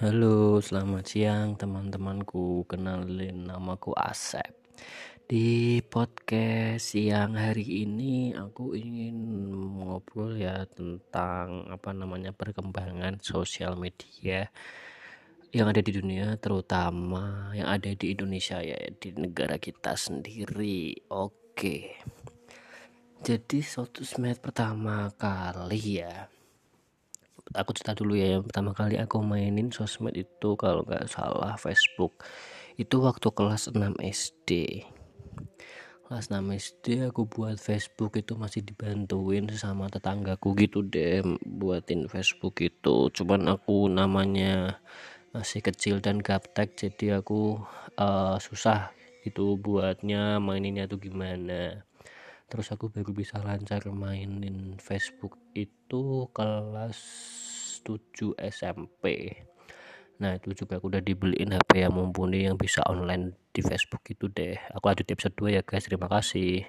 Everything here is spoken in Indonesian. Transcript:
Halo, selamat siang teman-temanku. Kenalin namaku Asep. Di podcast siang hari ini aku ingin ngobrol ya tentang apa namanya perkembangan sosial media yang ada di dunia terutama yang ada di Indonesia ya di negara kita sendiri. Oke. Jadi sosmed pertama kali ya aku cerita dulu ya yang pertama kali aku mainin sosmed itu kalau nggak salah Facebook itu waktu kelas 6 SD kelas 6 SD aku buat Facebook itu masih dibantuin sama tetanggaku gitu deh buatin Facebook itu. Cuman aku namanya masih kecil dan gaptek jadi aku uh, susah itu buatnya maininnya tuh gimana. Terus aku baru bisa lancar mainin Facebook itu kelas 7 SMP Nah itu juga aku udah dibeliin HP yang mumpuni yang bisa online di Facebook itu deh. Aku lanjut episode 2 ya guys. Terima kasih